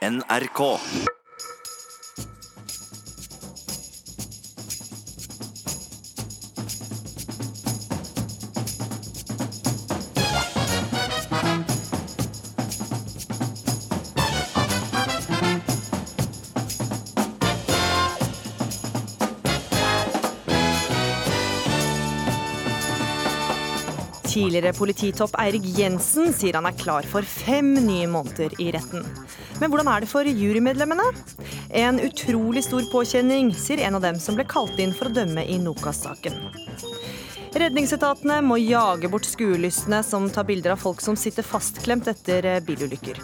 NRK. Tidligere polititopp Eirik Jensen sier han er klar for fem nye måneder i retten. Men hvordan er det for jurymedlemmene? En utrolig stor påkjenning, sier en av dem som ble kalt inn for å dømme i Nokas-saken. Redningsetatene må jage bort skuelystne som tar bilder av folk som sitter fastklemt etter bilulykker.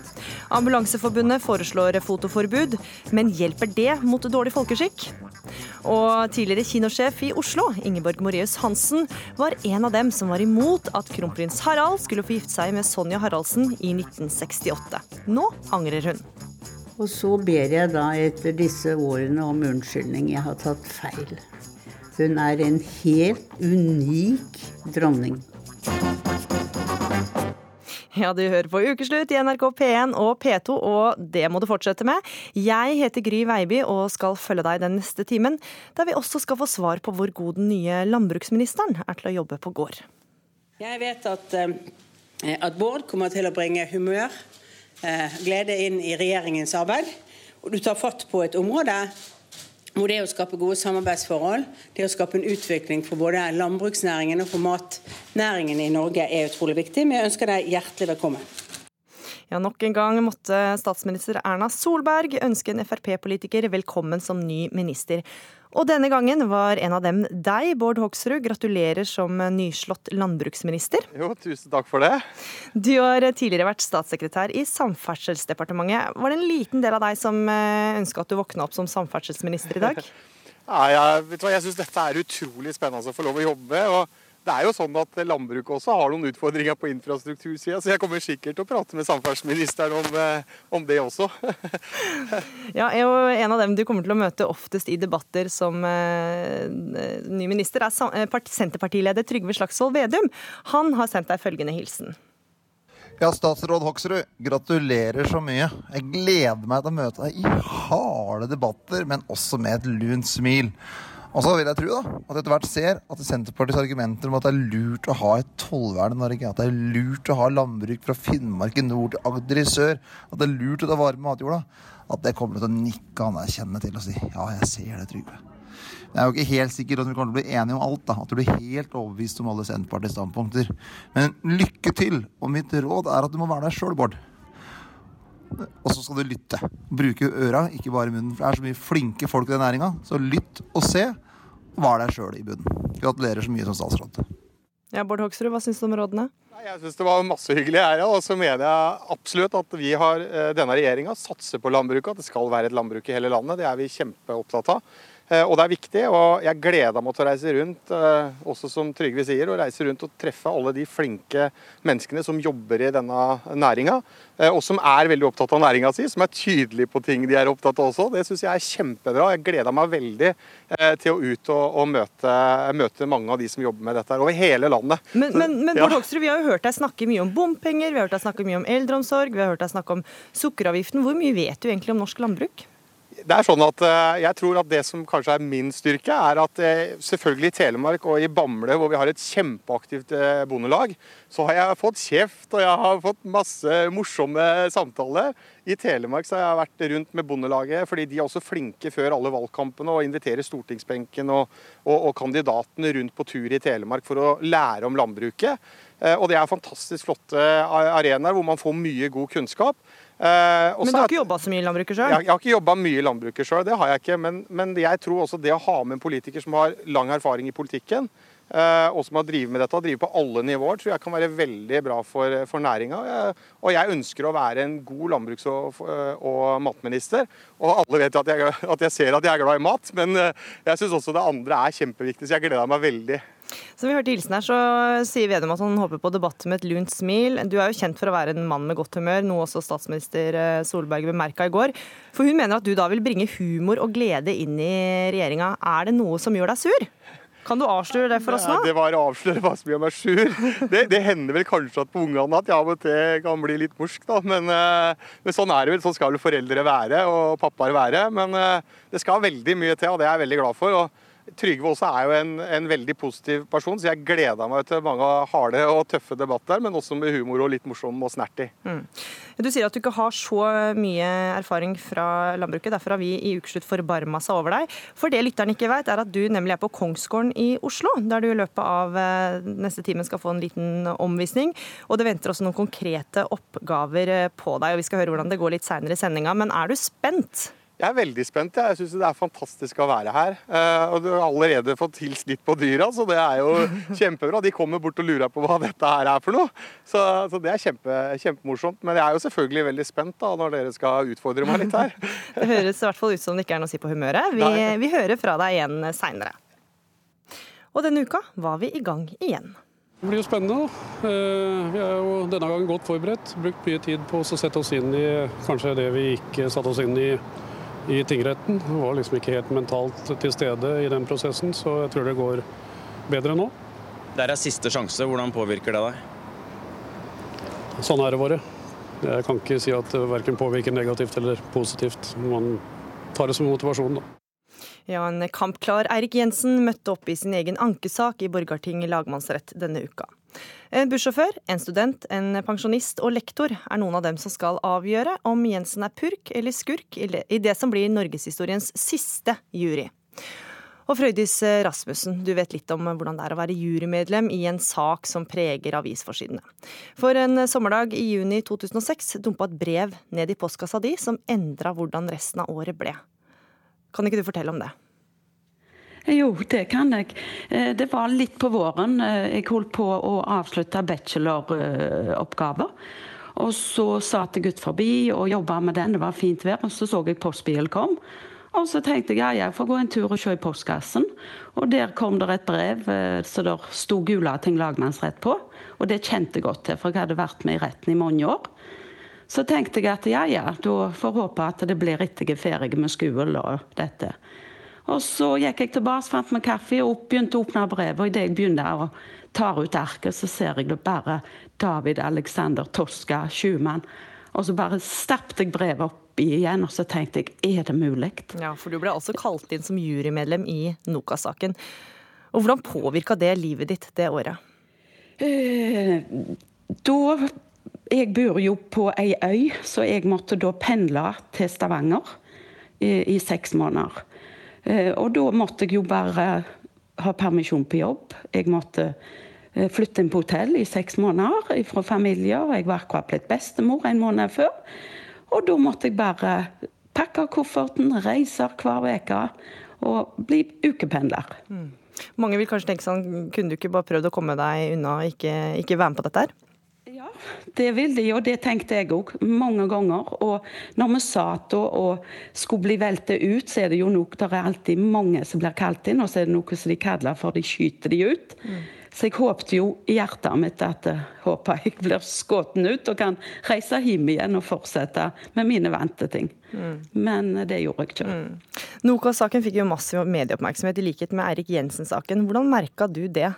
Ambulanseforbundet foreslår fotoforbud, men hjelper det mot dårlig folkeskikk? Og tidligere kinosjef i Oslo, Ingeborg Moreus Hansen, var en av dem som var imot at kronprins Harald skulle få gifte seg med Sonja Haraldsen i 1968. Nå angrer hun. Og så ber jeg da etter disse årene om unnskyldning. Jeg har tatt feil. Hun er en helt unik dronning. Ja, du hører på Ukeslutt i NRK P1 og P2, og det må du fortsette med. Jeg heter Gry Veiby og skal følge deg den neste timen, der vi også skal få svar på hvor god den nye landbruksministeren er til å jobbe på gård. Jeg vet at, eh, at Bård kommer til å bringe humør, eh, glede inn i regjeringens arbeid. Og du tar fatt på et område hvor det å skape gode samarbeidsforhold, det å skape en utvikling for både landbruksnæringen og for matnæringen i Norge er utrolig viktig. Men jeg ønsker deg hjertelig velkommen. Ja, Nok en gang måtte statsminister Erna Solberg ønske en Frp-politiker velkommen som ny minister. Og denne gangen var en av dem deg, Bård Hoksrud. Gratulerer som nyslått landbruksminister. Jo, tusen takk for det. Du har tidligere vært statssekretær i Samferdselsdepartementet. Var det en liten del av deg som eh, ønska at du våkna opp som samferdselsminister i dag? ja, jeg, jeg syns dette er utrolig spennende å få lov å jobbe med. og det er jo sånn at Landbruket også har noen utfordringer på infrastruktursida, så jeg kommer sikkert til å prate med samferdselsministeren om, eh, om, det også. ja, En av dem du kommer til å møte oftest i debatter som eh, ny minister, er eh, Senterpartileder Trygve Slagsvold Vedum. Han har sendt deg følgende hilsen. Ja, statsråd Hoksrud, gratulerer så mye. Jeg gleder meg til å møte deg i harde debatter, men også med et lunt smil. Og så vil jeg tro da, at etter hvert ser at Senterpartiets argumenter om at det er lurt å ha et tollvern i Norge, at det er lurt å ha landbruk fra Finnmark i nord til Agder i sør, at det er lurt å ta vare på matjorda, at det kommer til å nikke anerkjennende til og si ja, jeg ser det, Trygve. Jeg er jo ikke helt sikker at vi kommer til å bli enige om alt. da, At du blir helt overbevist om alle Senterpartiets standpunkter. Men lykke til! Og mitt råd er at du må være deg sjøl, Bård. Og så skal du lytte. Bruke øra, ikke bare munnen. For det er så mye flinke folk i den næringa. Så lytt og se var deg sjøl i bunnen. Gratulerer så mye som statsråd. Ja, Bård Hoksrud, hva syns du om rådene? Jeg syns det var masse hyggelig her. Og så mener jeg absolutt at vi har, eh, denne regjeringa satser på landbruket. At det skal være et landbruk i hele landet. Det er vi kjempeopptatt av. Eh, og det er viktig. Og jeg gleder meg til å reise rundt, eh, også som Trygve sier, å reise rundt og treffe alle de flinke menneskene som jobber i denne næringa. Eh, og som er veldig opptatt av næringa si, som er tydelige på ting de er opptatt av også. Det syns jeg er kjempebra. Jeg gleder meg veldig til å ut og, og møte, møte, mange av de som jobber med dette her over hele landet. Men, men, men Bård Hoksrud, vi har jo hørt deg snakke mye om bompenger, vi har hørt deg snakke mye om eldreomsorg, vi har hørt deg snakke om sukkeravgiften. Hvor mye vet du egentlig om norsk landbruk? Det er sånn at eh, Jeg tror at det som kanskje er min styrke, er at eh, selvfølgelig i Telemark og i Bamble, hvor vi har et kjempeaktivt eh, bondelag, så har jeg fått kjeft og jeg har fått masse morsomme samtaler. I Telemark så har jeg vært rundt med Bondelaget, fordi de er også flinke før alle valgkampene og inviterer stortingsbenken og, og, og kandidatene rundt på tur i Telemark for å lære om landbruket. Og det er fantastisk flotte arenaer hvor man får mye god kunnskap. Eh, men du har ikke jobba så mye i landbruket sjøl? Jeg, jeg, har ikke jobba mye i landbruket sjøl, det har jeg ikke. Men, men, jeg tror også det å ha med en politiker som har lang erfaring i politikken, eh, og som har drevet med dette, og driver på alle nivåer, tror jeg kan være veldig bra for, for næringa. Og jeg ønsker å være en god landbruks- og, og matminister. Og alle vet at jeg, at jeg, ser at jeg er glad i mat, men eh, jeg syns også det andre er kjempeviktig, så jeg gleder meg veldig. Som vi hørte i hilsen her, så sier Vedum at han håper på debatt med et lunt smil. Du er jo kjent for å være en mann med godt humør, noe også statsminister eh, Solberg bemerka i går. For hun mener at du da vil bringe humor og glede inn i regjeringa. Er det noe som gjør deg sur? Kan du avsløre det for oss nå? Det var å avsløre hva som gjør meg sur. Det, det hender vel kanskje at på ungene at jeg av og til kan bli litt morsk, da. Men, eh, men, sånn er det vel. Sånn skal vel foreldre være og pappaer være. Men eh, det skal veldig mye til, og det er jeg veldig glad for. og Trygve også er jo en, en, veldig positiv person, så jeg gleda meg til mange harde og tøffe debatter, men også med humor og litt morsom og snertig. Mm. Du sier at du ikke har så mye erfaring fra landbruket, derfor har vi i Ukeslutt forbarma seg over deg. For det lytteren ikke vet, er at du nemlig er på Kongsgården i Oslo, der du i løpet av eh, neste time skal få en liten omvisning. Og det venter også noen konkrete oppgaver eh, på deg, og vi skal høre hvordan det går litt seinere i sendinga. Men er du spent? Jeg er veldig spent. Jeg syns det er fantastisk å være her. Eh, og Du har allerede fått hilst litt på dyra, så det er jo kjempebra. De kommer bort og lurer på hva dette her er for noe. Så, så det er kjempe, kjempemorsomt. Men jeg er jo selvfølgelig veldig spent da, når dere skal utfordre meg litt her. Det høres i hvert fall ut som det ikke er noe å si på humøret. Vi, vi hører fra deg igjen seinere. Og denne uka var vi i gang igjen. Det blir jo spennende. da. Eh, vi er jo denne gangen godt forberedt. Brukt mye tid på å sette oss inn i kanskje det vi ikke satte oss inn i i tingretten. Hun var liksom ikke helt mentalt til stede i den prosessen, så jeg tror det går bedre nå. Det er siste sjanse. Hvordan påvirker det deg? Sånn er det bare. Jeg kan ikke si at det verken påvirker negativt eller positivt. Man tar det som motivasjon, da. Ja, en kampklar Eirik Jensen møtte opp i sin egen ankesak i Borgarting lagmannsrett denne uka. En bussjåfør, en student, en pensjonist og lektor er noen av dem som skal avgjøre om Jensen er purk eller skurk i det som blir norgeshistoriens siste jury. Og Frøydis Rasmussen, du vet litt om hvordan det er å være jurymedlem i en sak som preger avisforsidene. For en sommerdag i juni 2006 dumpa et brev ned i postkassa di som endra hvordan resten av året ble. Kan ikke du fortelle om det? Jo, det kan jeg. Eh, det var litt på våren. Eh, jeg holdt på å avslutte bacheloroppgaver. Og så satt jeg ut forbi og jobba med den. Det var fint vær. Og så så jeg postbilen kom. Og så tenkte jeg ja, jeg får gå en tur og se i postkassen. Og der kom det et brev eh, så der sto Gulating lagmannsrett på. Og det kjente jeg godt til, for jeg hadde vært med i retten i mange år. Så tenkte jeg at ja, ja, da får jeg håpe at det blir etter jeg er ferdig med skolen og dette. Og så gikk jeg tilbake, fant meg kaffe og begynte å åpne brevet. Og idet jeg begynner å ta ut arket, så ser jeg det bare David Alexander Toska, Schumann. Og så bare stappet jeg brevet opp igjen, og så tenkte jeg er det mulig? Ja, for du ble altså kalt inn som jurymedlem i Nokas-saken. Og hvordan påvirka det livet ditt det året? Eh, da Jeg bor jo på ei øy, så jeg måtte da pendle til Stavanger i, i seks måneder. Eh, og da måtte jeg jo bare ha permisjon på jobb. Jeg måtte eh, flytte inn på hotell i seks måneder fra familie. Jeg var akkurat blitt bestemor en måned før. Og da måtte jeg bare pakke kofferten, reise hver uke og bli ukependler. Mm. Mange vil kanskje tenke sånn, kunne du ikke bare prøvd å komme deg unna og ikke, ikke være med på dette her? Det vil de, og det tenkte jeg òg mange ganger. Og når vi satt og skulle bli veltet ut, så er det jo nok Det er alltid mange som blir kalt inn, og så er det noe som de kaller for de skyter de ut. Mm. Så jeg håpte jo i hjertet mitt at jeg håper jeg blir skutt ut og kan reise hjem igjen og fortsette med mine vante ting. Mm. Men det gjorde jeg ikke. Mm. Nokas-saken fikk jo massiv medieoppmerksomhet i likhet med Eirik Jensen-saken. Hvordan merka du det?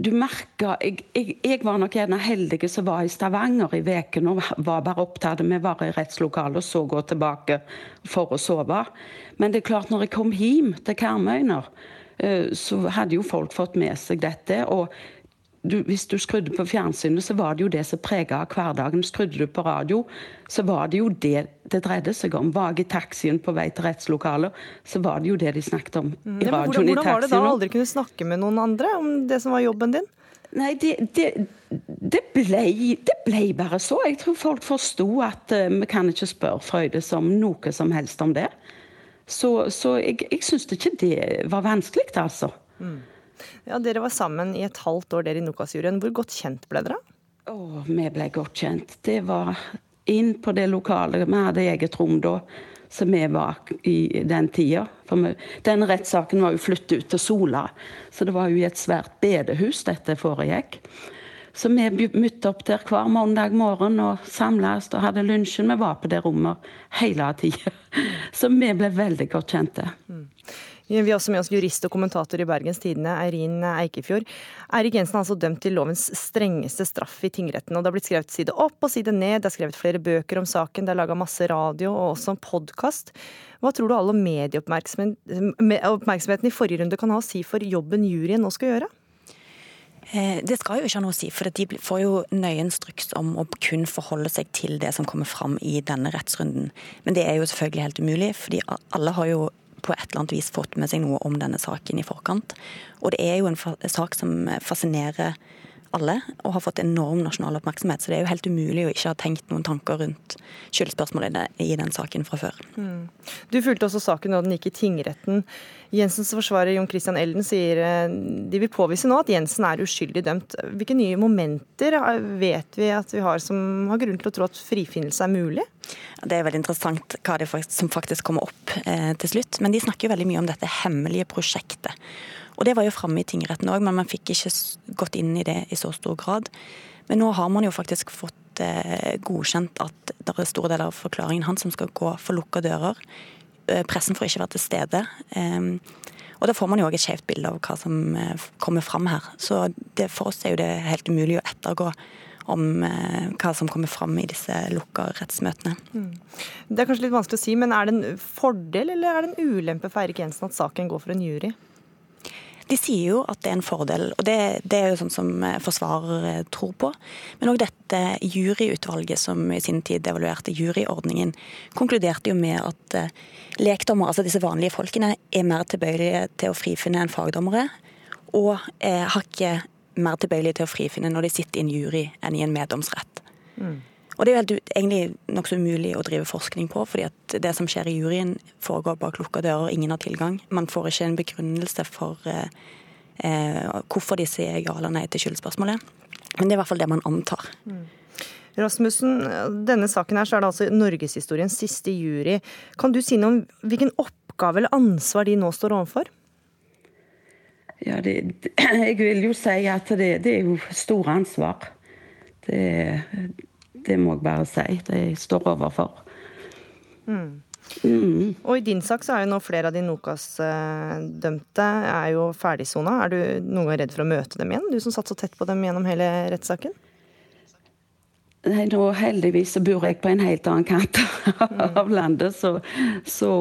Du merker jeg, jeg, jeg, var nok en av heldige som var i Stavanger i veken og var bare opptatt med å være i rettslokalet og så gå tilbake for å sove. Men det er klart, når jeg kom hjem til Karmøyner, eh, så hadde jo folk fått med seg dette. og du, hvis du skrudde på fjernsynet, så var det jo det som prega hverdagen. Skrudde du på radio, så var det jo det det dreide seg om. Var jeg i taxien på vei til rettslokalet, så var det jo det de snakket om i radioen hvordan, i taxien. Hvordan var det da å aldri kunne snakke med noen andre om det som var jobben din? Nei, det, det, det, ble, det ble, bare så. Jeg tror folk forsto at uh, vi kan ikke spørre Frøyde som noe som helst om det. Så, så jeg, jeg syns ikke det var vanskelig, altså. Mm. Ja, Dere var sammen i et halvt år dere i Nokas-juryen. Hvor godt kjent ble dere? Oh, vi ble godt kjent. Det var inn på det lokalet. Vi hadde eget rom da, som vi var i den tida. For vi, den rettssaken var jo flyttet ut til Sola, så det var jo i et svært bedehus dette foregikk. Så vi møtte opp der hver mandag morgen og samles og hadde lunsjen. Vi var på det rommet hele tida. Så vi ble veldig godt kjente. Mm. Vi har også med oss jurist og kommentator i Bergens Tidende, Eirin Eikefjord. Eirik Jensen er altså dømt til lovens strengeste straff i tingretten. og Det har blitt skrevet side opp og side ned, det er skrevet flere bøker om saken, det er laga masse radio og også en podkast. Hva tror du alle medieoppmerksomheten i forrige runde kan ha å si for jobben juryen nå skal gjøre? Eh, det skal jo ikke ha noe å si, for de får jo nøye instruks om å kun forholde seg til det som kommer fram i denne rettsrunden. Men det er jo selvfølgelig helt umulig, fordi alle har jo på et eller annet vis fått med seg noe om denne saken i forkant. Og det er jo en sak som fascinerer alle, og har fått enorm nasjonal oppmerksomhet. Så det er jo helt umulig å ikke ha tenkt noen tanker rundt skyldspørsmålet i den saken fra før. Mm. Du fulgte også saken da den gikk i tingretten. Jensens forsvarer Jon Christian Elden sier eh, de vil påvise nå at Jensen er uskyldig dømt. Hvilke nye momenter vet vi at vi har som har grunn til å tro at frifinnelse er mulig? Det er veldig interessant hva det er som faktisk kommer opp eh, til slutt. Men de snakker jo veldig mye om dette hemmelige prosjektet. Og Det var jo framme i tingretten òg, men man fikk ikke gått inn i det i så stor grad. Men nå har man jo faktisk fått eh, godkjent at det er store deler av forklaringen hans som skal gå for lukka dører. Eh, pressen får ikke være til stede. Eh, og Da får man jo òg et skjevt bilde av hva som eh, kommer fram her. Så det, For oss er jo det helt umulig å ettergå om hva som kommer fram i disse lukka rettsmøtene. Mm. Det er kanskje litt vanskelig å si, men er det en fordel eller er det en ulempe for Eirik Jensen at saken går for en jury? De sier jo at det er en fordel, og det, det er jo sånn som eh, forsvarer eh, tror på. Men òg dette juryutvalget som i sin tid evaluerte juryordningen, konkluderte jo med at eh, lekdommere, altså disse vanlige folkene, er mer tilbøyelige til å frifinne enn fagdommere. Og har ikke mer tilbøyelige til å frifinne når de sitter i en jury enn i en meddomsrett. Mm. Og Det er jo helt, egentlig nokså umulig å drive forskning på, fordi at det som skjer i juryen foregår bak lukka dører, ingen har tilgang. Man får ikke en begrunnelse for eh, eh, hvorfor de sier ja eller nei til skyldspørsmålet. Men det er i hvert fall det man antar. Mm. Rasmussen, denne saken her så er det altså norgeshistoriens siste jury. Kan du si noe om hvilken oppgave eller ansvar de nå står overfor? Ja, det, jeg vil jo si at det, det er jo store ansvar. Det, det må jeg bare si. Det jeg står overfor. Mm. Mm. Og i din sak så er jo nå flere av de Nokas-dømte er jo ferdigsona. Er du noen gang redd for å møte dem igjen, du som satt så tett på dem gjennom hele rettssaken? Nei, nå heldigvis så bor jeg på en helt annen kant av landet, så, så,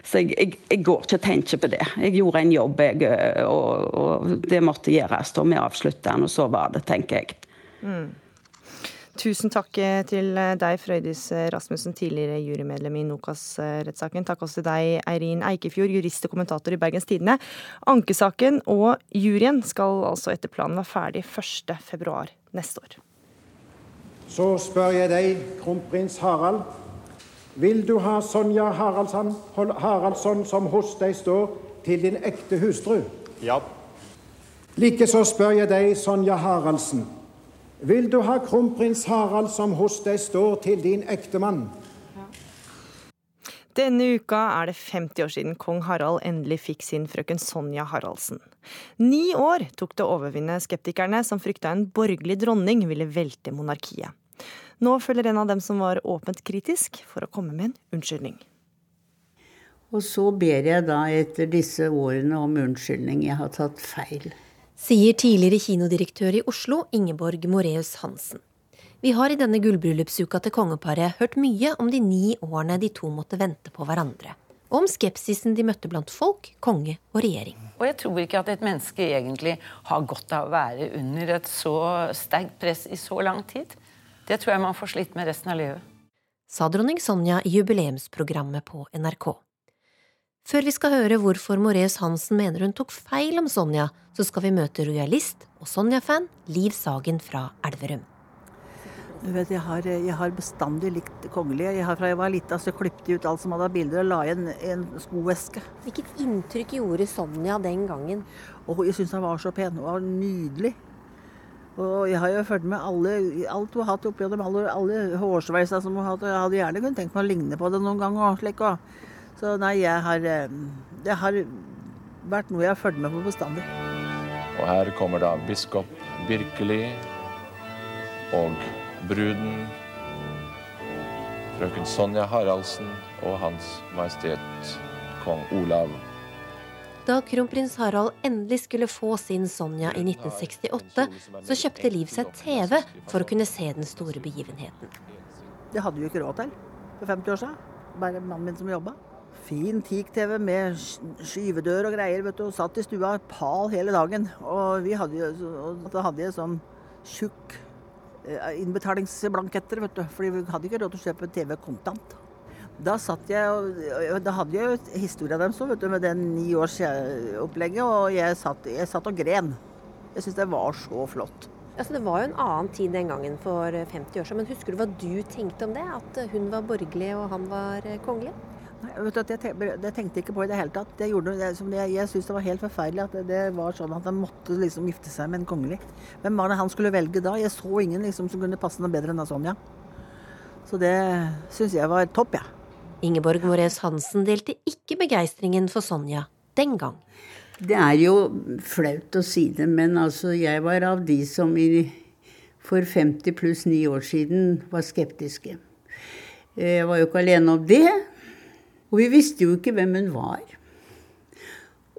så jeg, jeg, jeg, går ikke og tenker på det. Jeg gjorde en jobb, jeg, og, og det måtte gjøres. Og vi avslutta den, og så var det, tenker jeg. Mm. Tusen takk eh, til eh, deg, Frøydis eh, Rasmussen, tidligere jurymedlem i Nokas-rettssaken. Takk også til deg, Eirin Eikefjord, jurist og kommentator i Bergens Tidende. Ankesaken og juryen skal altså etter planen være ferdig 1.2 neste år. Så spør jeg deg, kronprins Harald. Vil du ha Sonja Haraldsson, Haraldsson som hos deg står, til din ekte hustru? Ja. Likeså spør jeg deg, Sonja Haraldsen. Vil du ha kronprins Harald som hos deg står til din ektemann? Denne uka er det 50 år siden kong Harald endelig fikk sin frøken Sonja Haraldsen. Ni år tok det å overvinne skeptikerne som frykta en borgerlig dronning ville velte monarkiet. Nå følger en av dem som var åpent kritisk, for å komme med en unnskyldning. Og så ber jeg da etter disse årene om unnskyldning. Jeg har tatt feil sier tidligere kinodirektør i Oslo, Ingeborg Moreus Hansen. Vi har i denne gullbryllupsuka til kongeparet hørt mye om de ni årene de to måtte vente på hverandre. Og om skepsisen de møtte blant folk, konge og regjering. Og jeg tror ikke at et menneske egentlig har godt av å være under et så sterkt press i så lang tid. Det tror jeg man får slitt med resten av livet. Sa dronning Sonja i jubileumsprogrammet på NRK. Før vi skal høre hvorfor Moreus Hansen mener hun tok feil om Sonja, så skal vi møte rojalist og Sonja-fan Liv Sagen fra Elverum. Du vet, jeg har, jeg har bestandig likt kongelige. Jeg har Fra jeg var lita så klippet jeg ut alt som hadde bilder og la i en, skoeske. Hvilket inntrykk gjorde Sonja den gangen? Og jeg syns hun var så pen. Hun var nydelig. Og jeg har jo fulgt med alle, alt hun har hatt oppi dem, alle, alle hårsveisa som hun har hatt. Jeg hadde gjerne kunnet tenkt meg å ligne på det noen gang. og slik også. Så nei, jeg har eh, Det har vært noe jeg har fulgt med på bestandig. Og her kommer da biskop Birkeli og bruden, frøken Sonja Haraldsen og Hans Majestet kong Olav Da kronprins Harald endelig skulle få sin Sonja i 1968, så kjøpte Liv seg TV for å kunne se den store begivenheten. Det hadde vi jo ikke råd til for 50 år siden. Bare mannen min som jobba. Fin teak-TV med skyvedør og greier. vet du, og Satt i stua pal hele dagen. Og vi hadde jo da hadde jeg sånn tjukk eh, innbetalingsblanketter, vet du. Fordi vi hadde ikke råd til å kjøpe TV kontant. Da satt jeg og Da hadde jeg jo historia deres vet du, med det niårsopplegget, og jeg satt, jeg satt og gren. Jeg syns det var så flott. Altså, det var jo en annen tid den gangen for 50 år siden, men husker du hva du tenkte om det? At hun var borgerlig og han var kongelig? Vet du, jeg, tenkte, jeg tenkte ikke på i det hele tatt. Det gjorde, det, jeg jeg syntes det var helt forferdelig at det, det, var sånn at han måtte liksom gifte seg med en kongelig. Hvem var det han skulle velge da? Jeg så ingen liksom, som kunne passe noe bedre enn Sonja. Så det syns jeg var topp, jeg. Ja. Ingeborg Moreus Hansen delte ikke begeistringen for Sonja den gang. Det er jo flaut å si det, men altså jeg var av de som i, for 50 pluss 9 år siden var skeptiske. Jeg var jo ikke alene om det. Og vi visste jo ikke hvem hun var.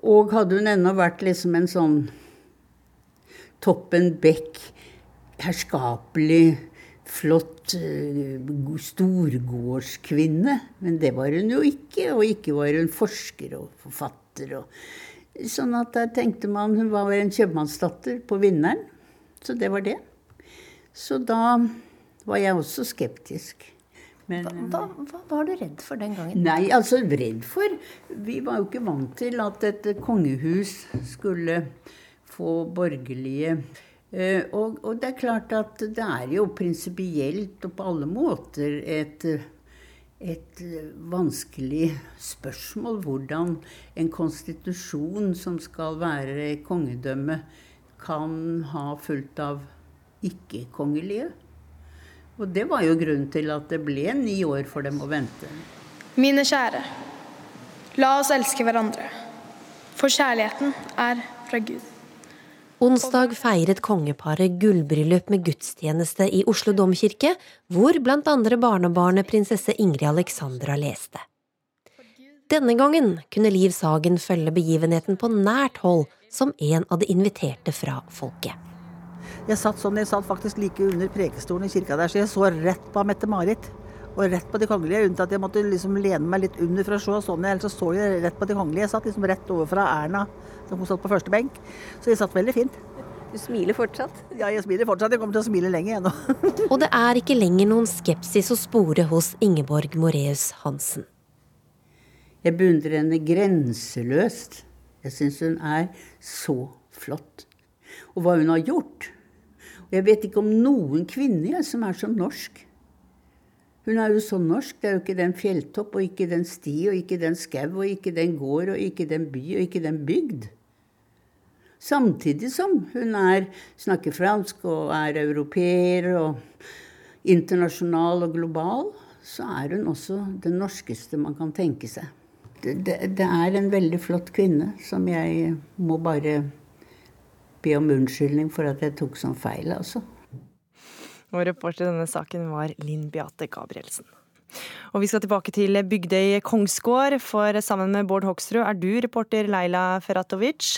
Og hadde hun ennå vært liksom en sånn Toppen Beck, herskapelig flott eh, storgårdskvinne. Men det var hun jo ikke. Og ikke var hun forsker og forfatter. Og sånn at der tenkte man hun var en kjøpmannsdatter på vinneren. Så det var det. Så da var jeg også skeptisk. Men, hva, hva, hva, var du redd for den gangen? Nei, altså redd for Vi var jo ikke vant til at et kongehus skulle få borgerlige Eh, og, og, det er klart at det er jo prinsipielt og på alle måter et, et vanskelig spørsmål hvordan en konstitusjon som skal være kongedømme, kan ha fullt av ikke-kongelige. Og det var jo grunnen til at det ble ni år for dem å vente. Mine kjære, la oss elske hverandre, for kjærligheten er fra Gud. Onsdag feiret kongeparet gullbryllup med gudstjeneste i Oslo domkirke, hvor blant andre barnebarnet prinsesse Ingrid Alexandra leste. Denne gangen kunne Liv Sagen følge begivenheten på nært hold som en av de inviterte fra folket. Jeg satt sånn, jeg satt faktisk like under prekestolen i kirka der, så jeg så rett på Mette-Marit. Og rett på de kongelige, unntatt at jeg måtte liksom lene meg litt under for å se sånn. Ellers så så jeg rett på de kongelige. Jeg satt liksom rett overfra Erna som hun satt på første benk. Så jeg satt veldig fint. Du smiler fortsatt? Ja, jeg smiler fortsatt. Jeg kommer til å smile lenge ennå. og det er ikke lenger noen skepsis å spore hos Ingeborg Moreus Hansen. Jeg beundrer henne grenseløst. Jeg syns hun er så flott. Og hva hun har gjort. Og jeg vet ikke om noen kvinner som er så norsk. Hun er jo så norsk. Det er jo ikke den fjelltopp, og ikke den sti, og ikke den skau, og ikke den gård, og ikke den by, og ikke den bygd. Samtidig som hun er, snakker fransk og er europeer og internasjonal og global, så er hun også den norskeste man kan tenke seg. Det, det, det er en veldig flott kvinne som jeg må bare be om unnskyldning for at jeg tok sånn feil, altså. Og reporter i denne saken var Linn Beate Gabrielsen. Og vi skal tilbake til Bygdøy Kongsgård, for sammen med Bård Hoksrud er du reporter Leila Feratovic.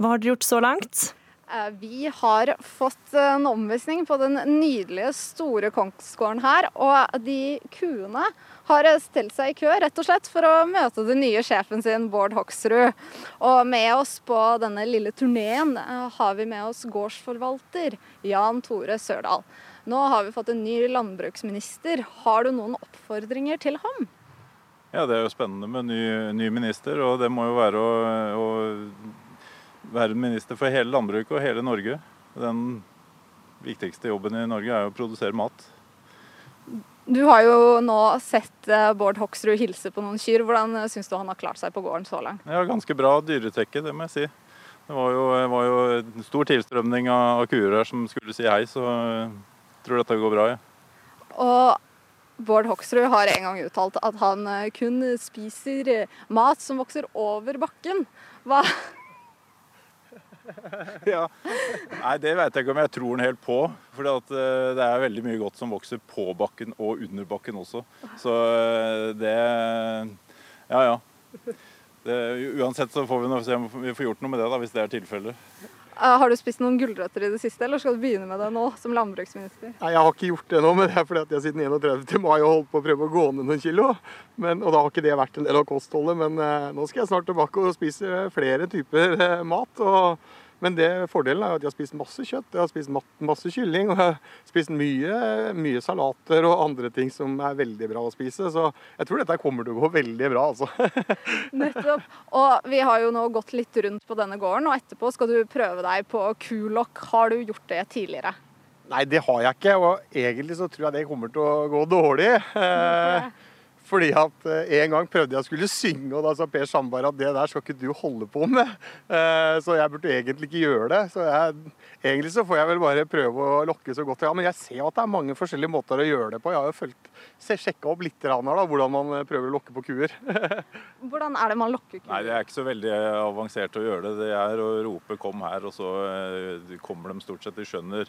Hva har dere gjort så langt? Eh, vi har fått en omvisning på den nydelige, store kongsgården her. Og de kuene har stelt seg i kø rett og slett for å møte den nye sjefen sin, Bård Hoksrud. Og med oss på denne lille turneen eh, har vi med oss gårdsforvalter Jan Tore Sørdal. Nå har vi fått en ny landbruksminister. Har du noen oppfordringer til ham? Ja, Det er jo spennende med ny, ny minister, og det må jo være å, å være minister for hele landbruket og hele Norge. Den viktigste jobben i Norge er jo å produsere mat. Du har jo nå sett eh, Bård Hoksrud hilse på noen kyr. Hvordan syns du han har klart seg på gården så langt? Ja, Ganske bra dyretekke, det må jeg si. Det var jo, var jo en stor tilstrømning av kuer her som skulle si hei, så jeg tror dette går bra, ja. Og Bård Hoksrud har en gang uttalt at han eh, kun spiser eh, mat som vokser over bakken. Hva ja. Nei, det vet jeg ikke om jeg tror den helt på. For eh, det er veldig mye godt som vokser på bakken og under bakken også. Så det Ja, ja. Det, uansett så får vi se om vi får gjort noe med det, da, hvis det er tilfellet. Eh, Har du spist noen gulrøtter i det siste, eller skal du begynne med det nå som landbruksminister? Nei, Jeg har ikke gjort det nå, men det er fordi at jeg siden 31. mai har holdt på å prøve å gå ned noen kilo. Men, og da har ikke det vært en del av kostholdet, men eh, nå skal jeg snart tilbake og spise flere typer eh, mat. Og, men det, fordelen er at jeg har spist masse kjøtt, jeg har spist masse kylling og jeg har spist mye, mye salater og andre ting som er veldig bra å spise. Så jeg tror dette kommer til å gå veldig bra, altså. Nettopp. Og vi har jo nå gått litt rundt på denne gården, og etterpå skal du prøve deg på kulokk. Har du gjort det tidligere? Nei, det har jeg ikke, og egentlig så tror jeg det kommer til å gå dårlig. Eh, fordi at eh, en gang prøvde jeg å skulle synge, og da sa Per Sandberg at det der skal ikke du holde på med. Eh, så jeg burde egentlig ikke gjøre det. Så jeg, egentlig så får jeg vel bare prøve å lokke så godt jeg kan. Men jeg ser at det er mange forskjellige måter å gjøre det på. Jeg har jo fulgt, sjekka opp litt her da, hvordan man eh, prøver å lokke på kuer. Hvordan er det man lokker kuer? Nei, Det er ikke så veldig avansert å gjøre det. Det er å rope 'kom her', og så kommer de stort sett. De skjønner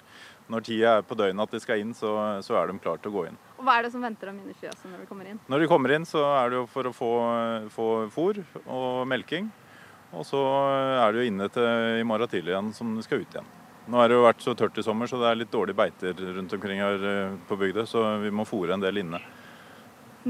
når tida er på døgnet at de skal inn, så, så er de klare til å gå inn. Og hva er det som venter dem inn i fjøset når de kommer inn? Når de kommer inn, så er det jo for å få, få fôr og melking. Og så er jo inne til i morgen tidlig igjen som de skal ut igjen. Nå har det jo vært så tørt i sommer, så det er litt dårlige beiter rundt omkring her eh, på bygda, så vi må fôre en del inne.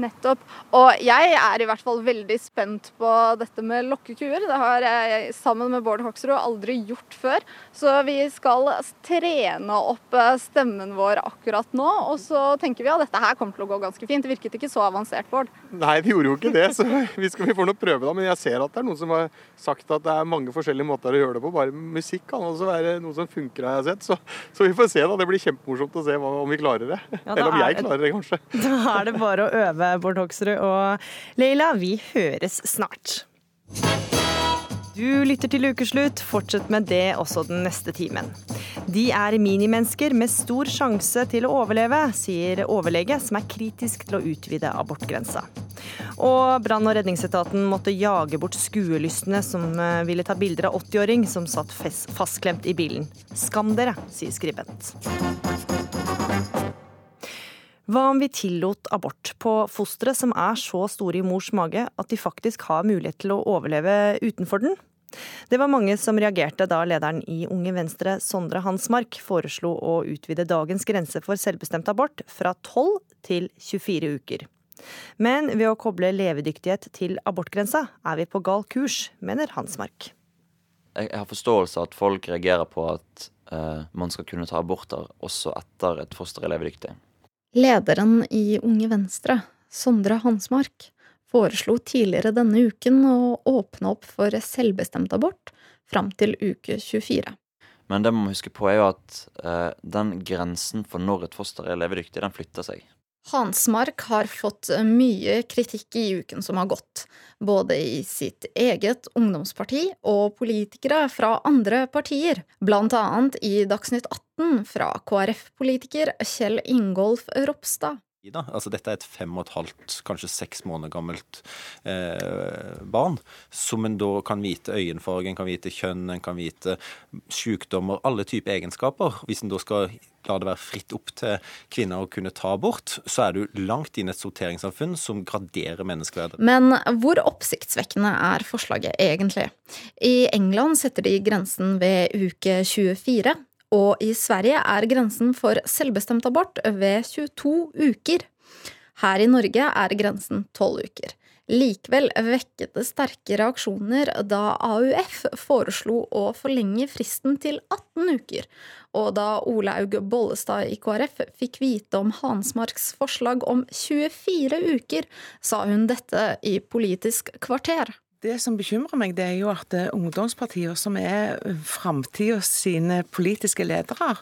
Nettopp. Og jeg er i hvert fall veldig spent på dette med lokkekuer. Det har jeg sammen med Bård Hoksrud aldri gjort før. Så vi skal trene opp eh, stemmen vår akkurat nå. Og så tenker vi at dette her kommer til å gå ganske fint. Det virket ikke så avansert, Bård. Nei, det gjorde jo ikke det, så vi, skal, vi får nå prøve da. Men jeg ser at det er noen som har sagt at det er mange forskjellige måter å gjøre det på. Bare musikk kan også være noe som funker, har jeg sett. Så, så vi får se, da. Det blir kjempemorsomt å se hva, om vi klarer det. Ja, Eller om jeg klarer det, kanskje. Da er det bare å øve, Bård Hoksrud. Og Leila, vi høres snart. Du lytter til Ukeslutt. Fortsett med det også den neste timen. De er minimennesker med stor sjanse til å overleve, sier overlege som er kritisk til å utvide abortgrensa. Og brann- og redningsetaten måtte jage bort skuelystne som eh, ville ta bilder av 80-åring som satt fastklemt i bilen. Skam dere, sier skribent. Hva om vi tillot abort på fostre som er så store i mors mage at de faktisk har mulighet til å overleve utenfor den? Det var mange som reagerte da lederen i Unge Venstre, Sondre Hansmark, foreslo å utvide dagens grense for selvbestemt abort fra 12 til 24 uker. Men ved å koble levedyktighet til abortgrensa er vi på gal kurs, mener Hansmark. Jeg har forståelse av at folk reagerer på at uh, man skal kunne ta aborter også etter et foster er levedyktig. Lederen i Unge Venstre, Sondre Hansmark, foreslo tidligere denne uken å åpne opp for selvbestemt abort fram til uke 24. Men det man må huske på, er jo at eh, den grensen for når et foster er levedyktig, den flytter seg. Hansmark har fått mye kritikk i uken som har gått, både i sitt eget ungdomsparti og politikere fra andre partier, blant annet i Dagsnytt 18 fra KrF-politiker Kjell Ingolf Ropstad. Da. Altså, dette er et fem og et halvt, kanskje seks måneder gammelt eh, barn, som en da kan vite øyenfarge, en kan vite kjønn, en kan vite sykdommer, alle typer egenskaper. Hvis en da skal la det være fritt opp til kvinner å kunne ta abort, så er du langt inn i et sorteringssamfunn som graderer menneskeverdet. Men hvor oppsiktsvekkende er forslaget egentlig? I England setter de grensen ved uke 24, og i Sverige er grensen for selvbestemt abort ved 22 uker. Her i Norge er grensen 12 uker. Likevel vekket det sterke reaksjoner da AUF foreslo å forlenge fristen til 18 uker, og da Olaug Bollestad i KrF fikk vite om Hansmarks forslag om 24 uker, sa hun dette i Politisk kvarter. Det som bekymrer meg, det er jo at eh, ungdomspartier, som er framtida sine politiske ledere,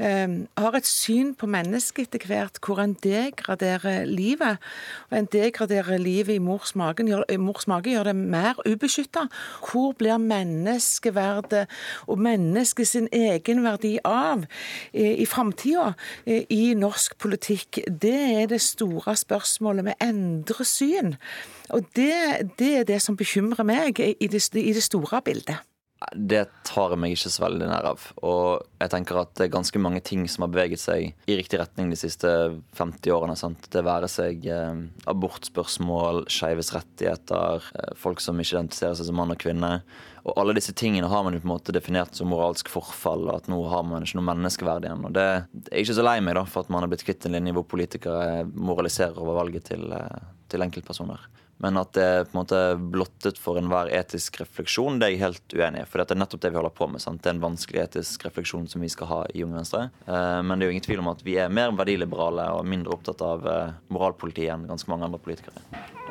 eh, har et syn på mennesket etter hvert hvor en degraderer livet. Og en degraderer livet i mors mage, gjør, mors mage gjør det mer ubeskytta. Hvor blir menneskeverdet og mennesket sin egenverdi av i, i framtida eh, i norsk politikk? Det er det store spørsmålet. Vi endrer syn. Og det, det er det som bekymrer meg i det, i det store bildet. Det tar jeg meg ikke så veldig nær av. Og jeg tenker at det er ganske mange ting som har beveget seg i riktig retning de siste 50 årene. Sant? Det være seg eh, abortspørsmål, skeives rettigheter, eh, folk som ikke identifiserer seg som mann og kvinne. Og alle disse tingene har man jo på en måte definert som moralsk forfall, og at nå har man ikke noe menneskeverd igjen. Og det, er ikke så lei meg da, for at man har blitt kvitt en linje hvor politikere moraliserer over valget til, eh, til enkeltpersoner. Men at det er på en måte blottet for enhver etisk refleksjon, det er jeg helt uenig i. For det er nettopp det vi holder på med. sant? Det er en vanskelig etisk refleksjon som vi skal ha i Unge Venstre. Eh, men det er jo ingen tvil om at vi er mer verdiliberale og mindre opptatt av moralpolitiet moralpoliti enn ganske mange andre politikere.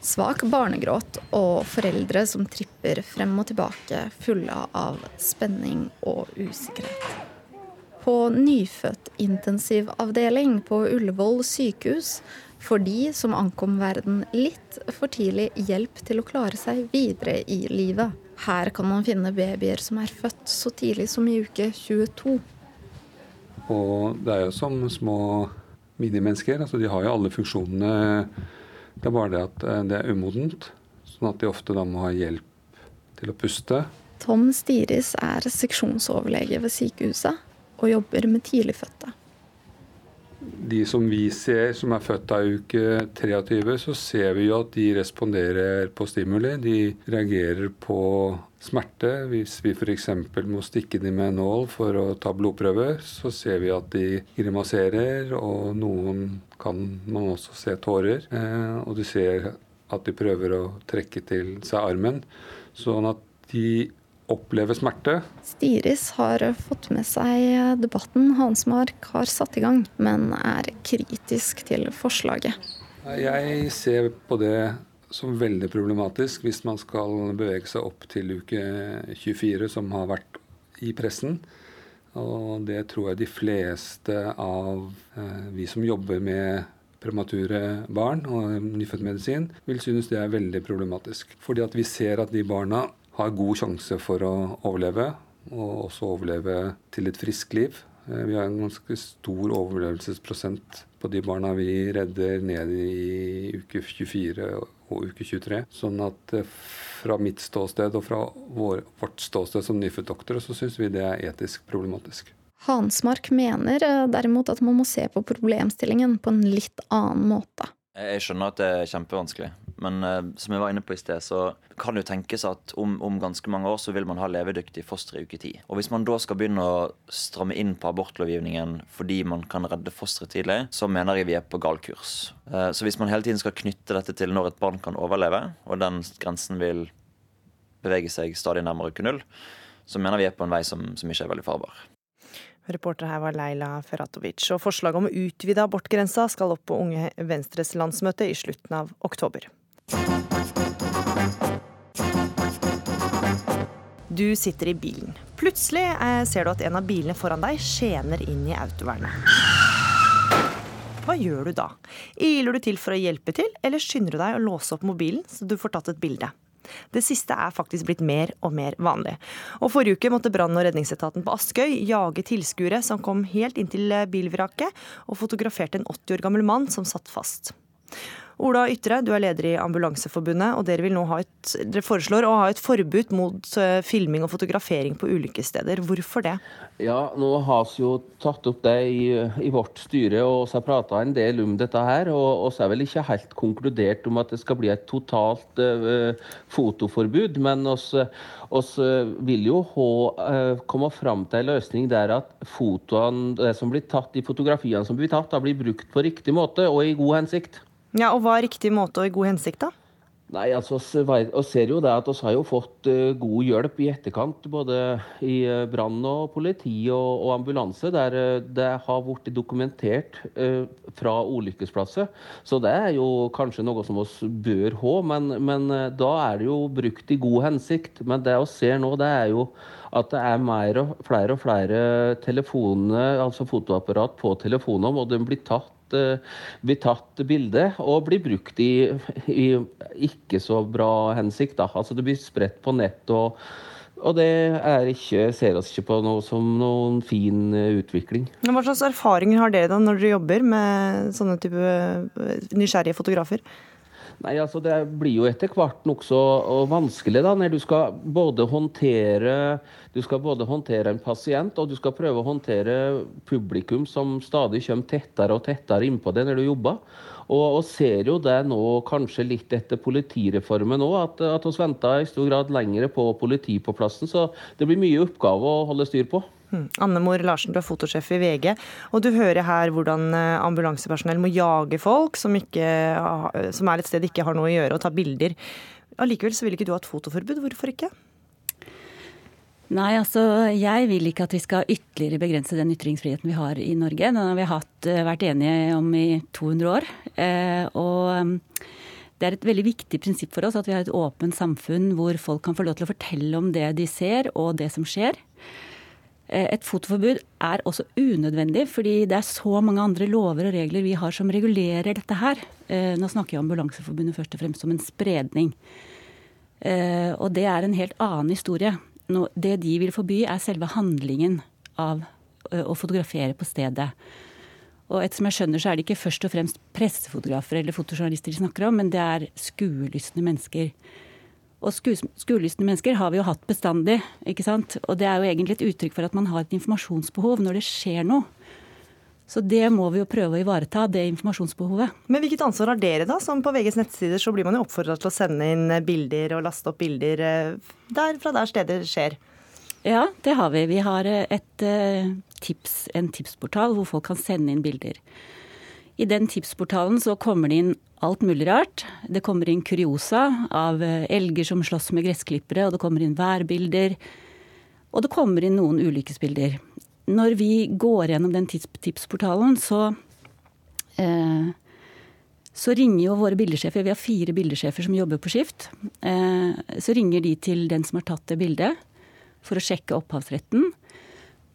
Svak barnegråt og foreldre som tripper frem og tilbake, fulle av spenning og usikkerhet. På nyfødtintensivavdeling på Ullevål sykehus får de som ankom verden litt for tidlig, hjelp til å klare seg videre i livet. Her kan man finne babyer som er født så tidlig som i uke 22. Og det er jo som små minimennesker. altså De har jo alle funksjonene. Det er bare det at eh, det er umodent. Sånn at de ofte da må ha hjelp til å puste. Tom Stiris er seksjonsoverlege ved sykehuset og jobber med tidligfødte de som vi ser som er født av uke 23, så ser vi jo at de responderer på stimuli. De reagerer på smerte. Hvis vi f.eks. må stikke dem med en nål for å ta blodprøver, så ser vi at de grimaserer, og noen kan man også se tårer. Eh, og du ser at de prøver å trekke til seg armen. Sånn at de opplever smerte. Stiris har fått med seg debatten Hansmark har satt i gang, men er kritisk til forslaget. Jeg ser på det som veldig problematisk hvis man skal bevege seg opp til uke 24, som har vært i pressen. Og det tror jeg de fleste av eh, vi som jobber med premature barn og nyfødtmedisin, vil synes det er veldig problematisk. Fordi at vi ser at de barna har god sjanse for å overleve, og også overleve til et friskt liv. Eh, vi har en ganske stor overlevelsesprosent på de barna vi redder ned i uke 24 og uke 23. Sånn at eh, fra mitt ståsted og fra vår, vårt ståsted som nyfødtdoktorer, så syns vi det er etisk problematisk. Hansmark mener eh, derimot at man må se på problemstillingen på en litt annen måte. Jeg skjønner at det er kjempevanskelig. Men uh, som jeg var inne på i sted, så kan det jo tenkes at om, om, ganske mange år så vil man ha levedyktig foster i uke ti. Og hvis man da skal begynne å stramme inn på abortlovgivningen fordi man kan redde fosteret tidlig, så mener jeg vi er på gal kurs. Uh, så hvis man hele tiden skal knytte dette til når et barn kan overleve, og den grensen vil bevege seg stadig nærmere uke null, så mener vi er på en vei som, som ikke er veldig farbar. Reporter her var Leila Ferratovic. Og forslaget om å utvide abortgrensa skal opp på Unge Venstres landsmøte i slutten av oktober. Du sitter i bilen. Plutselig eh, ser du at en av bilene foran deg skjener inn i autovernet. Hva gjør du da? Iler du til for å hjelpe til, eller skynder du deg å låse opp mobilen så du får tatt et bilde? Det siste er faktisk blitt mer og mer vanlig. Og Forrige uke måtte brann- og redningsetaten på Askøy jage tilskuere som kom helt inntil bilvraket og fotograferte en 80 år gammel mann som satt fast. Ola Ytre, du er leder i Ambulanseforbundet, og dere, et, dere, foreslår å ha et forbud mot eh, filming og fotografering på ulykkessteder. Hvorfor det? Ja, Nå har vi jo tatt opp det i, i vårt styre og vi har prata en del om dette her. Og vi er vel ikke helt konkludert om at det skal bli et totalt uh, fotoforbud. Men vi vil jo ha, uh, komme fram til en løsning der at fotoene, det som blir tatt, de fotografiene som blir tatt, da blir brukt på riktig måte og i god hensikt. Ja, og Hva er riktig måte og i god hensikt, da? Nei, altså, Vi ser jo det at vi har jo fått uh, god hjelp i etterkant, både i uh, brann og politi og, og ambulanse, der uh, det har blitt dokumentert fra ulykkesplasser. Så det er jo kanskje noe som vi bør ha, men, men da er det jo brukt i god hensikt. Men det vi ser nå, det er jo at det er og flere og flere telefoner, altså fotoapparat på telefonene, og de blir tatt Eh, blir tatt bilde og blir brukt i, i ikke så bra hensikt. Da. Altså det blir spredt på nett. og og det ikke, ser oss ikke på noe som noen fin eh, utvikling. Hva slags erfaringer har dere da når dere jobber med sånne type eh, nysgjerrige fotografer? Nei, altså Det blir jo etter hvert nokså vanskelig da, når du skal både håndtere du skal både håndtere en pasient og du skal prøve å håndtere publikum som stadig kommer tettere og tettere innpå det når du jobber. Og, og ser jo det nå kanskje litt etter politireformen òg, at, at vi venter i stor grad lenger på politi på plassen. Så det blir mye oppgave å holde styr på. Annemor Anne Mor Larsen, du er fotosjef i VG. Og du hører her hvordan eh, ambulansepersonell må jage folk som, ikke, som er et sted de ikke har noe å gjøre, og ta bilder. Allikevel så vil ikke du ha et fotoforbud. Hvorfor ikke? Nei, altså jeg vil ikke at vi skal ytterligere begrense den ytringsfriheten vi har i Norge. Den har vi hatt, eh, vært enige om i 200 år. Eh, og mm, det er et veldig viktig prinsipp for oss at vi har et åpent samfunn hvor folk kan få lov til å fortelle om det de ser og det som skjer. Eh, et fotoforbud er også unødvendig, fordi det er så mange andre lover og regler vi har som regulerer dette her. Nå snakker jeg om Ambulanseforbundet først og fremst som en spredning. Og det er en helt annen historie no, det de vil forby, er selve handlingen av å fotografere på stedet. Og ettersom jeg skjønner, så er det ikke først og fremst pressefotografer eller fotojournalister de snakker om, men det er skuelystne mennesker. Og skuelystne mennesker har vi jo hatt bestandig, ikke sant. Og det er jo egentlig et uttrykk for at man har et informasjonsbehov når det skjer noe. Så det må vi jo prøve å ivareta, det informasjonsbehovet. Men hvilket ansvar har dere, da? Som på VGs nettsider så blir man jo oppfordra til å sende inn bilder og laste opp bilder eh, der, fra der steder skjer. Ja, det har vi. Vi har eh, et eh, tips, en tipsportal hvor folk kan sende inn bilder. I den tipsportalen så kommer det inn alt mulig rart. Det kommer inn kuriosa av elger som slåss med gressklippere, og det kommer inn værbilder. Og det kommer inn noen ulykkesbilder når vi går gjennom den tipsportalen, så eh, så ringer jo våre bildesjefer, vi har fire bildesjefer som jobber på skift. Eh, så ringer de til den som har tatt det bildet, for å sjekke opphavsretten.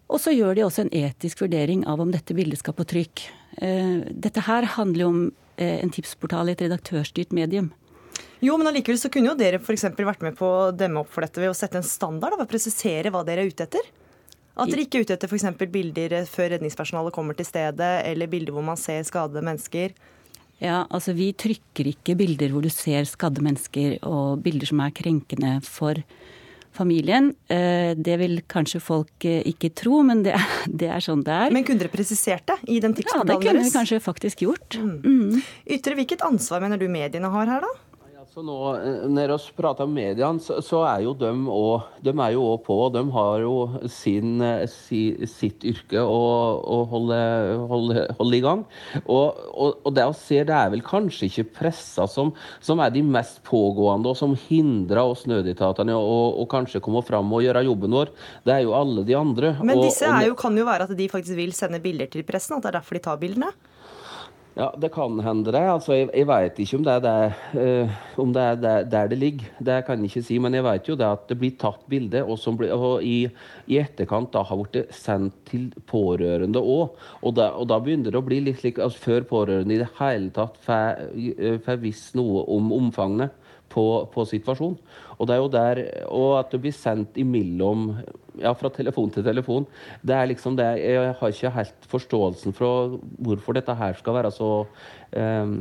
Og så gjør de også en etisk vurdering av om dette bildet skal på trykk. Eh, dette her handler jo om eh, en tipsportal i et redaktørstyrt medium. Jo, men allikevel så kunne jo dere f.eks. vært med på å demme opp for dette ved å sette en standard, ved å presisere hva dere er ute etter? At dere ikke er ute etter f.eks. bilder før redningspersonalet kommer til stedet, eller bilder hvor man ser skadede mennesker? Ja, altså vi trykker ikke bilder hvor du ser skadde mennesker og bilder som er krenkende for familien. Eh, det vil kanskje folk eh, ikke tro, men det, det er sånn det er. Men kunne dere presisert det i den tipsportalen deres? Ja, det kunne vi kanskje faktisk gjort. Mm. Mm. Ytre, hvilket ansvar mener du mediene har her, da? Så nå, eh, Når vi prater om mediene, så, så, er jo de òg på. De har jo sin, eh, si, sitt yrke å, å holde, holde, holde, i gang. Og, og, og, det å se, det er vel kanskje ikke pressa som, som er de mest pågående, og som hindrer oss nødetatene å kanskje komme fram og gjøre jobben vår. Det er jo alle de andre. Men disse jo, kan jo være at de faktisk vil sende bilder til pressen, at det er derfor de tar bildene? Ja, det kan hende det. Altså, jeg, jeg vet ikke om det er, der, uh, om det er det, der, det ligger. Det kan jeg ikke si. Men jeg vet jo det at det blir tatt bilde, og, og i, i, etterkant da har blitt sendt til pårørende òg. Og, og, da begynner det å bli litt slik altså, før pårørende i det hele tatt får eh, visst noe om omfanget på, på situasjonen. Og det er jo der, og at det blir sendt imellom ja, fra telefon til telefon. Det er liksom det, Jeg har ikke helt forståelsen for hvorfor dette her skal være så um,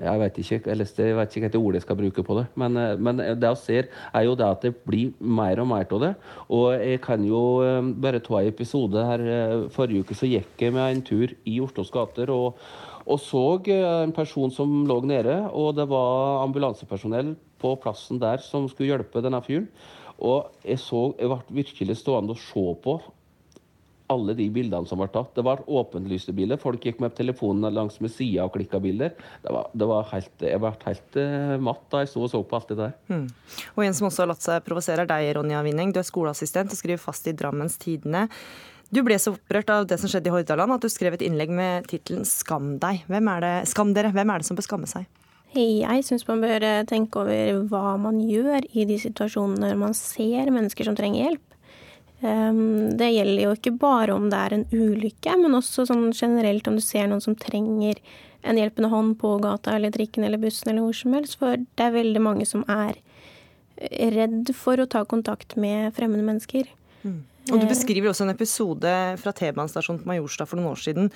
Jeg vet ikke eller jeg vet ikke hvilket ord jeg skal bruke på det. Men, eh, men, det jeg ser, er jo det at det blir mer og mer av det. Og jeg kan jo um, bare ta en episode her. Eh, forrige uke så gikk jeg med en tur i Oslos gater. og og så en person som lå nede, og det var ambulansepersonell på plassen der som skulle hjelpe denne fyren. Og jeg, så, jeg ble virkelig stående og se på alle de bildene som ble tatt. Det var åpenlyste bilder. Folk gikk med telefonen langs med sida og klikka bilder. Det var, det var helt, jeg ble helt uh, matt da jeg sto og så på alt det der. Mm. Og En som også har latt seg provosere, er deg, Ronja Winning. Du er skoleassistent og skriver fast i Drammens Tidende. Du ble så opprørt av det som skjedde i Hordaland at du skrev et innlegg med tittelen 'Skam deg'. Hvem er det, skam dere. Hvem er det som bør skamme seg? Jeg syns man bør eh, tenke over hva man gjør i de situasjonene når man ser mennesker som trenger hjelp. Ehm, det gjelder jo ikke bare om det er en ulykke, men også sånn generelt om du ser noen som trenger en hjelpende hånd på gata eller trikken eller bussen eller hvor som helst. For det er veldig mange som er redd for å ta kontakt med fremmede mennesker. Mm. Og Du beskriver også en episode fra T-banestasjonen på Majorstad for noen år siden,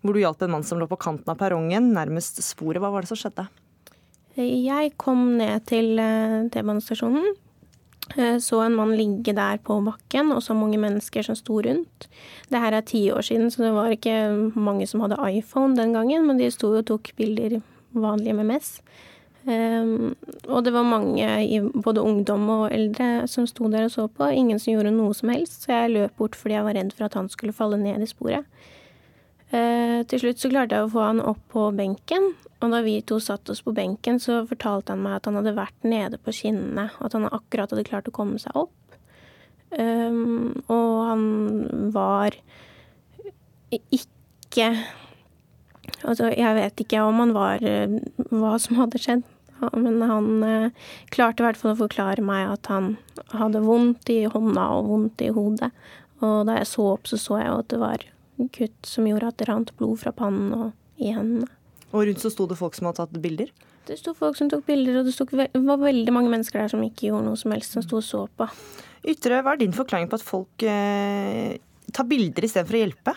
hvor du hjalp en mann som lå på kanten av perrongen, nærmest sporet. Hva var det som skjedde? Jeg kom ned til eh, T-banestasjonen. eh, Så en mann ligge der på bakken, og så mange mennesker som sto rundt. Det her er ti år siden, så det var ikke mange som hadde iPhone den gangen, men de sto og tok bilder vanlige med mess. Um, og det var mange, både ungdom og eldre, som sto der og så på. Ingen som gjorde noe som helst, så jeg løp bort fordi jeg var redd for at han skulle falle ned i sporet. Uh, til slutt så klarte jeg å få han opp på benken, og da vi to satt oss på benken, så fortalte han meg at han hadde vært nede på skinnene, og at han akkurat hadde klart å komme seg opp. Um, og han var ikke Altså, jeg vet ikke om han var eh, hva som hadde skjedd, men han eh, klarte i hvert fall å forklare meg at han hadde vondt i hånda og vondt i hodet. Og da jeg så opp, så så jeg jo at det var kutt som gjorde at det rant blod fra pannen og i hendene. Og rundt så sto det folk som hadde tatt bilder? Det sto folk som tok bilder, og det stod, var veldig mange mennesker der som ikke gjorde noe som helst, som sto og så på. Ytre, hva er din forklaring på at folk eh, tar bilder istedenfor å hjelpe?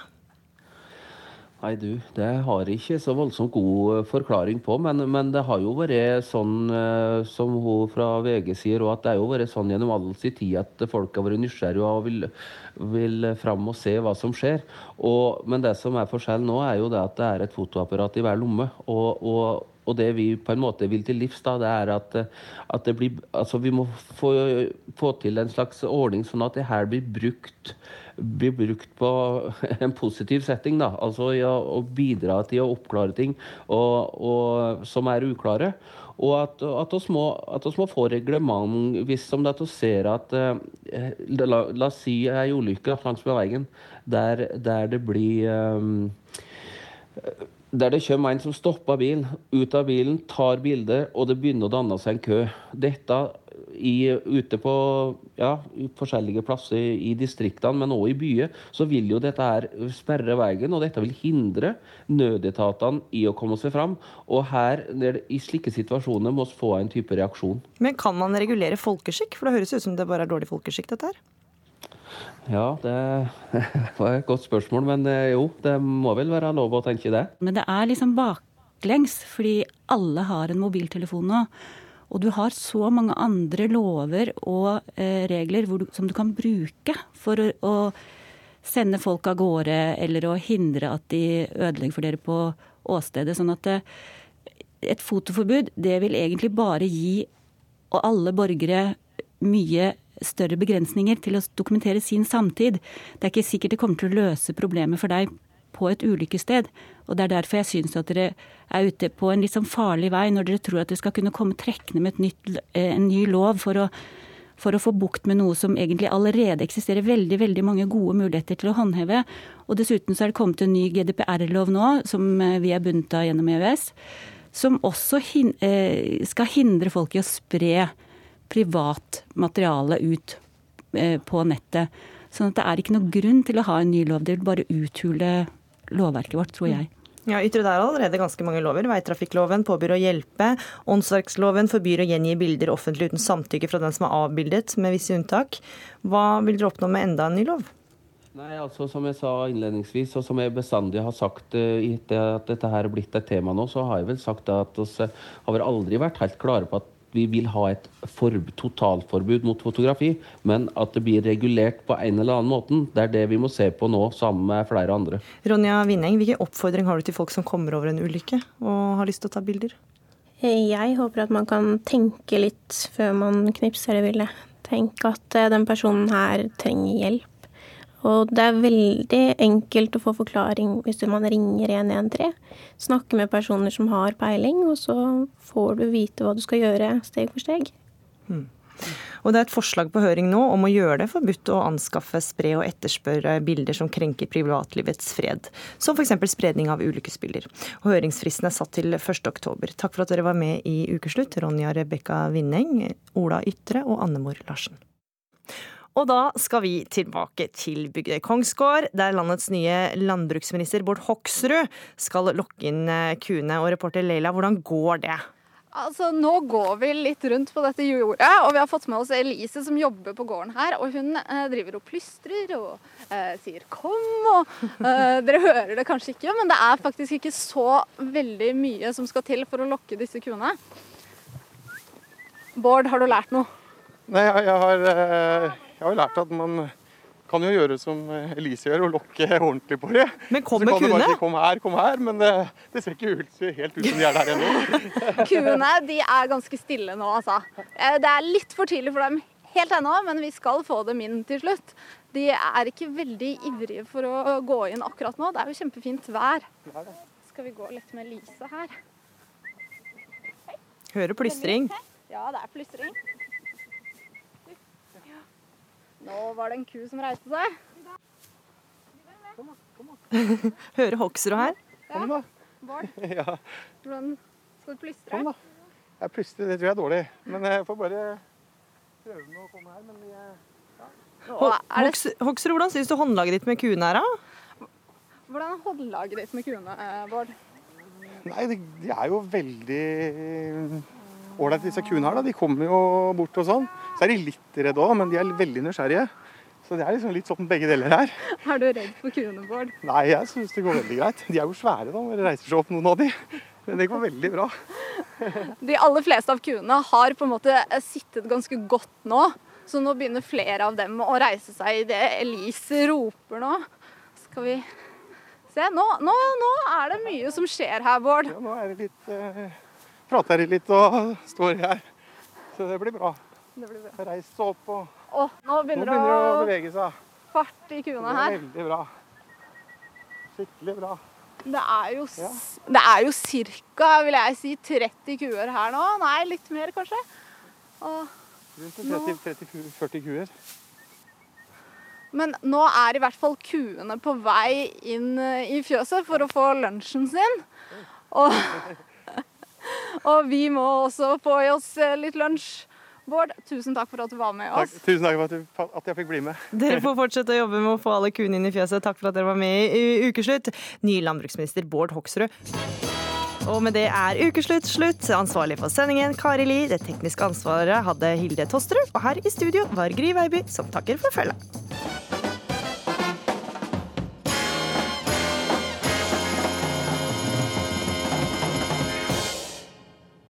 Nei, du, det har jeg ikke så voldsomt god eh, forklaring på, men, men det har jo vært sånn eh, som hun fra VG sier, og at det har jo vært sånn gjennom all sin tid at folk har vært nysgjerrige og vil, vil fram og se hva som skjer. Og, men det som er forskjellen nå, er jo det at det er et fotoapparat i hver lomme. og, og og det vi på en måte vil til livs, da, det er at, at det blir, altså vi må få, få til en slags ordning sånn at det her blir brukt, blir brukt på en positiv setting. Da. Altså ja, å bidra til å oppklare ting og, og, som er uklare. Og at, at, oss må, må få reglement hvis som det at vi ser at eh, la, la oss si ei ulykke langs med veien der, der det blir eh, der det kommer en som stopper bilen, ut av bilen, tar bilde, og det begynner å danne seg en kø. Dette i, ute på ja, forskjellige plasser i distriktene, men også i byer, så vil jo dette her sperre veien, og dette vil hindre nødetatene i å komme seg fram. Og her, i slike situasjoner, må vi få en type reaksjon. Men kan man regulere folkeskikk? For det høres ut som det bare er dårlig folkeskikk, dette her. Ja, det var et godt spørsmål, men eh, jo, det må vel være lov å tenke det. Men det er liksom baklengs, fordi alle har en mobiltelefon nå. Og du har så mange andre lover og eh, regler du, som du kan bruke for å, å, sende folk av gårde, eller å hindre at de ødelegger for dere på åstedet. Sånn at eh, et fotoforbud, det vil egentlig bare gi alle borgere mye større begrensninger til å dokumentere sin samtid. Det er ikke sikkert det kommer til å løse problemet for deg på et ulykkessted. Og det er derfor jeg syns at dere er ute på en litt sånn farlig vei når dere tror at dere skal kunne komme trekkende med nytt, en ny lov for å, for å få bukt med noe som egentlig allerede eksisterer veldig veldig mange gode muligheter til å håndheve. Og dessuten så er det kommet en ny GDPR-lov nå, som vi er bundet av gjennom EØS, som også hin skal hindre folk i å spre privat materiale ut eh, på nettet. Sånn at det er ikke noe grunn til å ha en ny lov. Det vil bare uthule lovverket vårt, tror jeg. Ja, Ytre det er allerede ganske mange lover. Veitrafikkloven påbyr å hjelpe. Åndsverksloven forbyr å gjengi bilder offentlig uten samtykke fra den som er avbildet, med visse unntak. Hva vil dere oppnå med enda en ny lov? Nei, altså Som jeg sa innledningsvis, og som jeg bestandig har sagt uh, etter at dette her er blitt et tema nå, så har jeg vel sagt at vi har aldri vært helt klare på at vi vil ha et totalforbud mot fotografi, men at det blir regulert på en eller annen måte. Det er det vi må se på nå, sammen med flere andre. Ronja Winneng, hvilken oppfordring har du til folk som kommer over en ulykke og har lyst til å ta bilder? Jeg håper at man kan tenke litt før man knipser det bildet. Tenk at eh, den personen her trenger hjelp. Og det er veldig enkelt å få forklaring hvis man ringer 113. Snakke med personer som har peiling, og så får du vite hva du skal gjøre steg for steg. Mm. Og Det er et forslag på høring nå om å gjøre det forbudt å anskaffe, spre og etterspørre bilder som krenker privatlivets fred, som f.eks. spredning av ulykkesbilder. Og Høringsfristen er satt til 1.10. Takk for at dere var med i Ukeslutt, Ronja Rebekka Vinneng, Ola Ytre og Annemor Larsen. Og da skal vi tilbake til Bygdøy Kongsgård, der landets nye landbruksminister Bård Hoksrud skal lokke inn kuene. Og reporter Leila, hvordan går det? Altså, Nå går vi litt rundt på dette jordet, og vi har fått med oss Elise som jobber på gården her. Og hun eh, driver og plystrer og eh, sier 'kom', og eh, dere hører det kanskje ikke, men det er faktisk ikke så veldig mye som skal til for å lokke disse kuene. Bård, har du lært noe? Nei, jeg, jeg, har, eh, jeg har lært at man kan jo gjøre som Elise gjør, og lokke ordentlig på det. Men Så kommer kan du bare si, Kom her, kom her. Men det, det ser ikke ut, helt ut som de er der ennå. Kuene de er ganske stille nå, altså. Eh, Det er litt for tidlig for dem helt ennå, men vi skal få dem inn til slutt. De er ikke veldig ivrige for å gå inn akkurat nå. Det er jo kjempefint vær. Skal vi gå litt med Lise her? Hører plystring. Ja, det er plystring. Nå var det en ku som reiste seg. Hører Hoksrud her. Kom da. Bård, Ja, hvordan skal du plystre? kom da. Jeg plystrer, det tror jeg er dårlig. Men jeg får bare prøve med å komme her. Men jeg, ja. Nå, det... Hoksrud, hvordan syns du håndlaget ditt med kuene er, da? Hvordan er håndlaget ditt med kuene, eh, Bård? Nei, de, de er jo veldig ålreite, disse kuene her. da. De kommer jo bort og sånn. Så er de litt redde òg, men de er veldig nysgjerrige. Så det er liksom litt sånn begge deler her. Er du redd for kuene, Bård? Nei, jeg syns det går veldig greit. De er jo svære da, det reiser seg opp noen av de. Men det går veldig bra. De aller fleste av kuene har på en måte sittet ganske godt nå. Så nå begynner flere av dem å reise seg idet Elise roper nå. Skal vi se. Nå, nå, nå er det mye som skjer her, Bård. Ja, nå er det litt eh, Prater de litt og står her. Så det blir bra. Det blir bra. Reist seg opp og Åh, nå begynner det å å bevege seg. fart i kuene er her. veldig bra. Skikkelig bra. Det er jo, ja. det er jo ca. vil jeg si 30 kuer her nå. Nei, litt mer kanskje. Og, Rundt 30-40 kuer. men nå er i hvert fall kuene på vei inn eh, i fjøset for å få lunsjen sin. Og, og vi må også få i oss eh, litt lunsj. Bård, tusen takk for at du var med Takk, oss. tusen takk for at, du, at jeg fikk bli med. Dere får fortsette å jobbe med å få alle kuene inn i fjøset. Takk for at dere var med i i Ukeslutt. Ny landbruksminister Bård Hoksrud. Og med det er ukeslutt slutt. Ansvarlig for sendingen Kari Li. Det tekniske ansvaret hadde Hilde Tosterud. Og her i studio var Gry Veiby, som takker for følget.